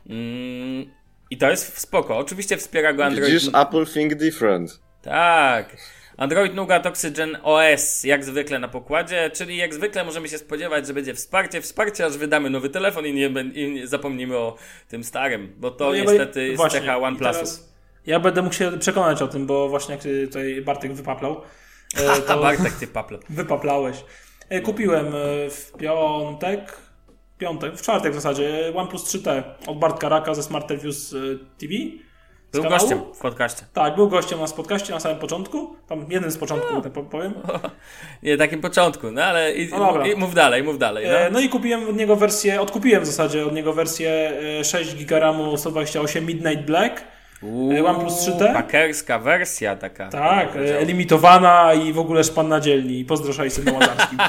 Mm, I to jest spoko. Oczywiście wspiera go Android. Widzisz, Apple think different. Tak. Android Nougat Oxygen OS jak zwykle na pokładzie, czyli jak zwykle możemy się spodziewać, że będzie wsparcie, wsparcie aż wydamy nowy telefon i nie, i nie zapomnimy o tym starym, bo to No niestety jest właśnie, cecha i OnePlusu. Ja będę mógł się przekonać o tym, bo właśnie jak tutaj Bartek wypaplał, e, to Bartek, ty paple. wypaplałeś. E, Kupiłem e, w piątek, piątek, w czwartek w zasadzie, OnePlus 3T od Bartka Raka ze Smart Reviews TV. Był kanału. gościem w podcaście. Tak, był gościem na podcaście na samym początku. Tam jeden z początku, tak powiem. Nie, takim początku, no ale i, No i mów dalej, mów dalej. No. E, No i kupiłem od niego wersję, odkupiłem w zasadzie od niego wersję e, 6 GB RAMu 128 Midnight Black. Uuu, OnePlus 3T? Pakerska wersja taka. Tak, e, limitowana i w ogóle szpan na dzielni. Pozdro Szajsy na Łazarskim.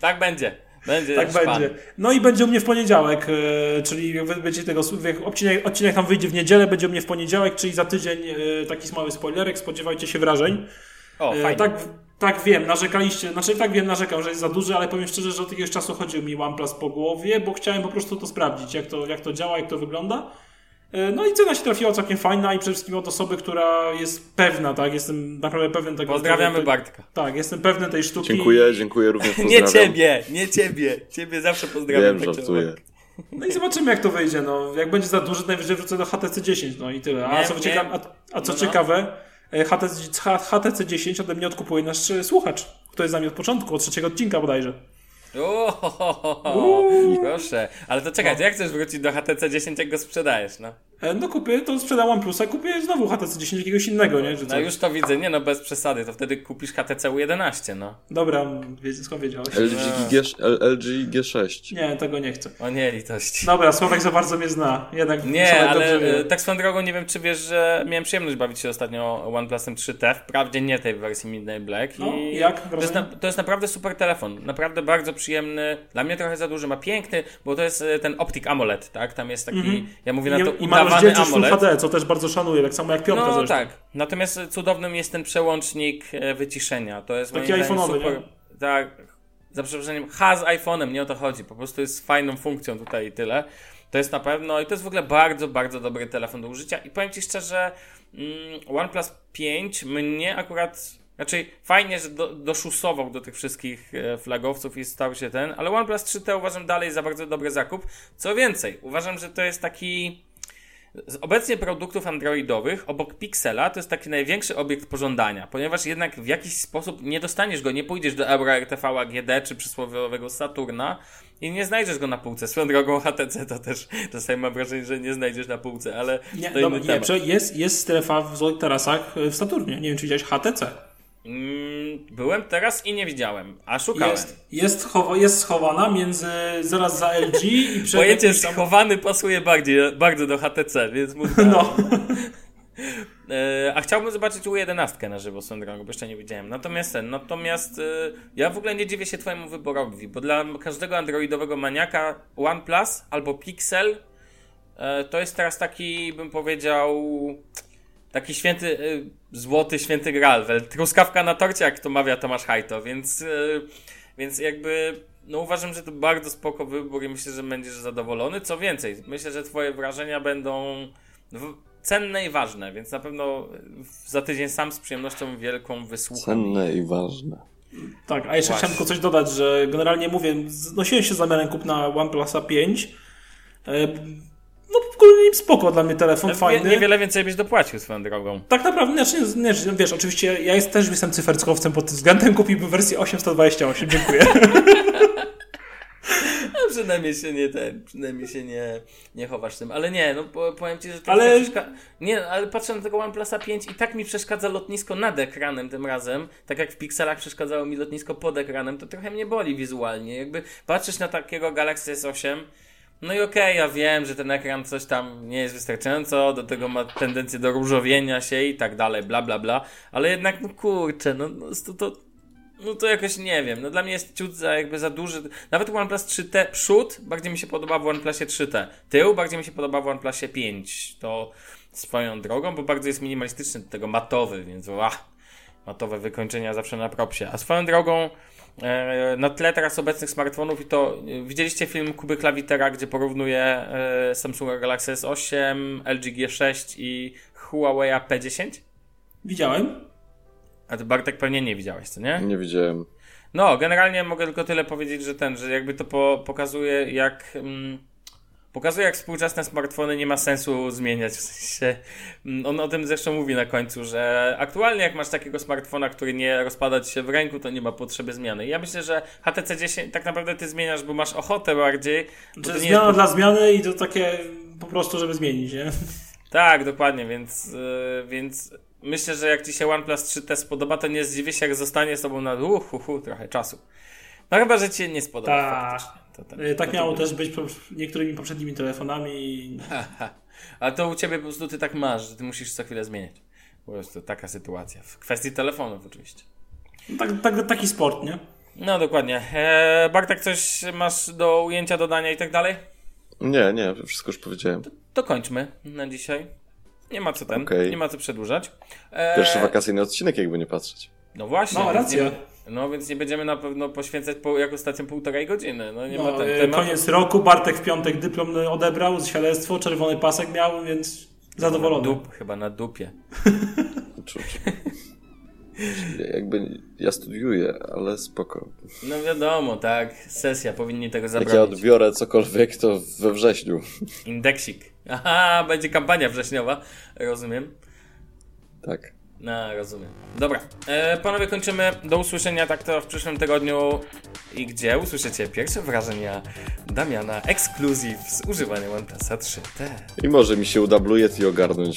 Tak będzie. Będzie Tak szpan. będzie. No i będzie u mnie w poniedziałek, e, czyli wy będziecie tego odcinek, odcinek tam wyjdzie w niedzielę, będzie u mnie w poniedziałek, czyli za tydzień e, taki mały spoilerek, spodziewajcie się wrażeń. O, fajnie. Tak, tak wiem, narzekaliście, znaczy tak wiem, narzekam, że jest za duży, ale powiem szczerze, że od jakiegoś czasu chodził mi OnePlus po głowie, bo chciałem po prostu to sprawdzić, jak to, jak to działa, jak to wygląda. E, No i cena się trafiła całkiem fajna i przede wszystkim od osoby, która jest pewna, tak, jestem naprawdę pewien tego. Pozdrawiamy tego, Bartka. Tak, jestem pewny tej sztuki. Dziękuję, dziękuję również Nie pozdrawiam. ciebie, nie ciebie. Ciebie zawsze pozdrawiam. Wiem, tak żartuję. No i zobaczymy, jak to wyjdzie. No, jak będzie za duży, to najwyżej wrócę do HTC 10, no i tyle. A Nie, co, nie. cieka- a, a co No, no. ciekawe, e, HTC, HTC 10 ode mnie odkupuje nasz e, słuchacz, który jest z nami od początku, od trzeciego odcinka bodajże. O, proszę. Ale to czekaj, to jak chcesz wrócić do HTC 10, jak go sprzedajesz, no? E, No kupię, to sprzedam OnePlusa, kupię znowu HTC 10 jakiegoś innego, nie? No już to widzę, nie no, bez przesady, to wtedy kupisz HTC U11, no. Dobra, skąd wiedziałeś? LG, G, LG G6. Nie, tego nie chcę. O nie, litość. Dobra, Sławek za bardzo mnie zna. Jednak Nie, ale tak swoją drogą nie wiem, czy wiesz, że miałem przyjemność bawić się ostatnio OnePlusem 3T, wprawdzie nie tej wersji Midnight Black. No, i jak? To jest, na, to jest naprawdę super telefon, naprawdę bardzo przyjemny, dla mnie trochę za duży, ma piękny, bo to jest e, ten Optic AMOLED, tak? Tam jest taki, ja mówię. I na to udawany rozdzielczość Full. HD, co też bardzo szanuję, tak samo jak piątka No zresztą. tak. Natomiast cudownym jest ten przełącznik e, wyciszenia. To jest Taki iPhone'owy, super. Tak. Za przeproszeniem, ha z iPhone'em, nie o to chodzi. Po prostu jest fajną funkcją tutaj i tyle. To jest na pewno i to jest w ogóle bardzo, bardzo dobry telefon do użycia. I powiem Ci szczerze, mm, OnePlus 5 mnie akurat. Znaczy, fajnie, że do, doszusował do tych wszystkich e, flagowców i stał się ten, ale OnePlus 3T uważam dalej za bardzo dobry zakup. Co więcej, uważam, że to jest taki. Z obecnie produktów androidowych obok Pixela to jest taki największy obiekt pożądania, ponieważ jednak w jakiś sposób nie dostaniesz go, nie pójdziesz do Euro RTV AGD czy przysłowiowego Saturna i nie znajdziesz go na półce. Swoją drogą HTC to też czasami mam wrażenie, że nie znajdziesz na półce, ale Nie, to dobra, inny nie, temat. jest, jest strefa w Złotych Tarasach y, w Saturnie. Nie wiem, czy widziałeś HTC. Mm, byłem teraz i nie widziałem, a szukałem. Jest, jest, chowa, jest schowana między zaraz za LG i przed Pojęcie tam- schowany pasuje bardziej, bardzo do HTC, więc mów No. E, A chciałbym zobaczyć U11 na żywo drogą, bo jeszcze nie widziałem. Natomiast ten, natomiast e, ja w ogóle nie dziwię się twojemu wyborowi, bo dla każdego androidowego maniaka OnePlus albo Pixel e, to jest teraz taki, bym powiedział, taki święty, złoty święty graal, truskawka na torcie, jak to mawia Tomasz Hajto, więc, e, więc jakby no uważam, że to bardzo spoko wybór i myślę, że będziesz zadowolony. Co więcej, myślę, że twoje wrażenia będą cenne i ważne, więc na pewno za tydzień sam z przyjemnością wielką wysłucham. Cenne i ważne. Tak, a jeszcze Właśnie. chciałem tylko coś dodać, że generalnie mówię, znosiłem się z zamiarem kupna OnePlusa 5. No, ogólnie spoko dla mnie telefon, Wie, fajny. niewiele więcej byś dopłacił swoją drogą. Tak naprawdę, znaczy, nie, nie, wiesz, oczywiście ja jest, też jestem cyferckowcem pod tym względem, kupiłbym wersję 828, dziękuję. No, przynajmniej się nie ten, przynajmniej się nie, nie chowasz tym. Ale nie, no po- powiem ci, że to Ale- przeszka- Nie, ale patrzę na tego OnePlusa 5 i tak mi przeszkadza lotnisko nad ekranem tym razem. Tak jak w pikselach przeszkadzało mi lotnisko pod ekranem, to trochę mnie boli wizualnie. Jakby patrzysz na takiego Galaxy S8, no i okej, ja wiem, że ten ekran coś tam nie jest wystarczająco, do tego ma tendencję do różowienia się i tak dalej, bla bla bla, ale jednak, no kurczę, no, no to, to, no to jakoś nie wiem, no dla mnie jest ciut za jakby za duży, nawet OnePlus 3T przód bardziej mi się podoba w OnePlusie 3T, tył bardziej mi się podoba w OnePlusie 5, to swoją drogą, bo bardzo jest minimalistyczny, do tego matowy, więc ach, matowe wykończenia zawsze na propsie, a swoją drogą na tle teraz obecnych smartfonów i to e, widzieliście film Kuby Klawitera, gdzie porównuje e, Samsunga Galaxy S8, LG G6 i Huawei P10? Widziałem. A ty Bartek pewnie nie widziałeś, co nie? Nie widziałem. No, generalnie mogę tylko tyle powiedzieć, że ten, że jakby to po, pokazuje jak. Mm, pokazuje jak współczesne smartfony nie ma sensu zmieniać. W sensie. mm, On o tym zresztą mówi na końcu, że aktualnie jak masz takiego smartfona, który nie rozpada ci się w ręku, to nie ma potrzeby zmiany. Ja myślę, że HTC 10 tak naprawdę ty zmieniasz, bo masz ochotę bardziej. Bo To to jest zmiana dla zmiany i to takie po prostu, żeby zmienić, nie? Tak, dokładnie, więc, yy, więc myślę, że jak Ci się OnePlus 3T spodoba, to nie zdziwię się, jak zostanie z Tobą na uh, trochę czasu. No chyba, że Ci się nie spodoba Tak. faktycznie. To, ten- Y, Tak to, miało to, też być niektórymi poprzednimi telefonami. Ale to u Ciebie po prostu Ty tak masz, że Ty musisz co chwilę zmieniać. Po prostu taka sytuacja. W kwestii telefonów oczywiście. Tak, tak, taki sport, nie? No dokładnie. Eee, Bartek, coś masz do ujęcia, dodania i tak dalej? Nie, nie, wszystko już powiedziałem. To kończmy na dzisiaj. Nie ma co ten, Okej. nie ma co przedłużać. Eee, Pierwszy wakacyjny odcinek, jakby nie patrzeć. No właśnie. No, racja. Nie, no więc nie będziemy na pewno poświęcać po, jako stacją półtorej godziny. No nie ma No, ten y, temat. koniec roku, Bartek w piątek dyplom odebrał, świadectwo, czerwony pasek miał, więc zadowolony. Dup, chyba na dupie. Jakby ja studiuję, ale spoko. No wiadomo, tak. Sesja, powinni tego Jak ja odbiorę cokolwiek, to we wrześniu. Indeksik. Aha, będzie kampania wrześniowa. Rozumiem. Tak. No, rozumiem. Dobra, e, panowie, kończymy. Do usłyszenia tak to w przyszłym tygodniu. I gdzie usłyszycie pierwsze wrażenia Damiana ekskluzyw z używania OnePlusa 3T. I może mi się uda Blue Yeti ogarnąć.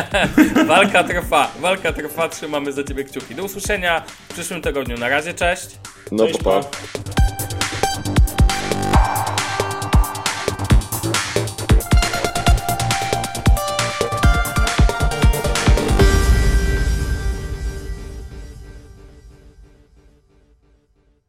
Walka trwa, walka trwa, trzymamy za ciebie kciuki. Do usłyszenia w przyszłym tygodniu. Na razie, cześć. No Cześć, popa. pa.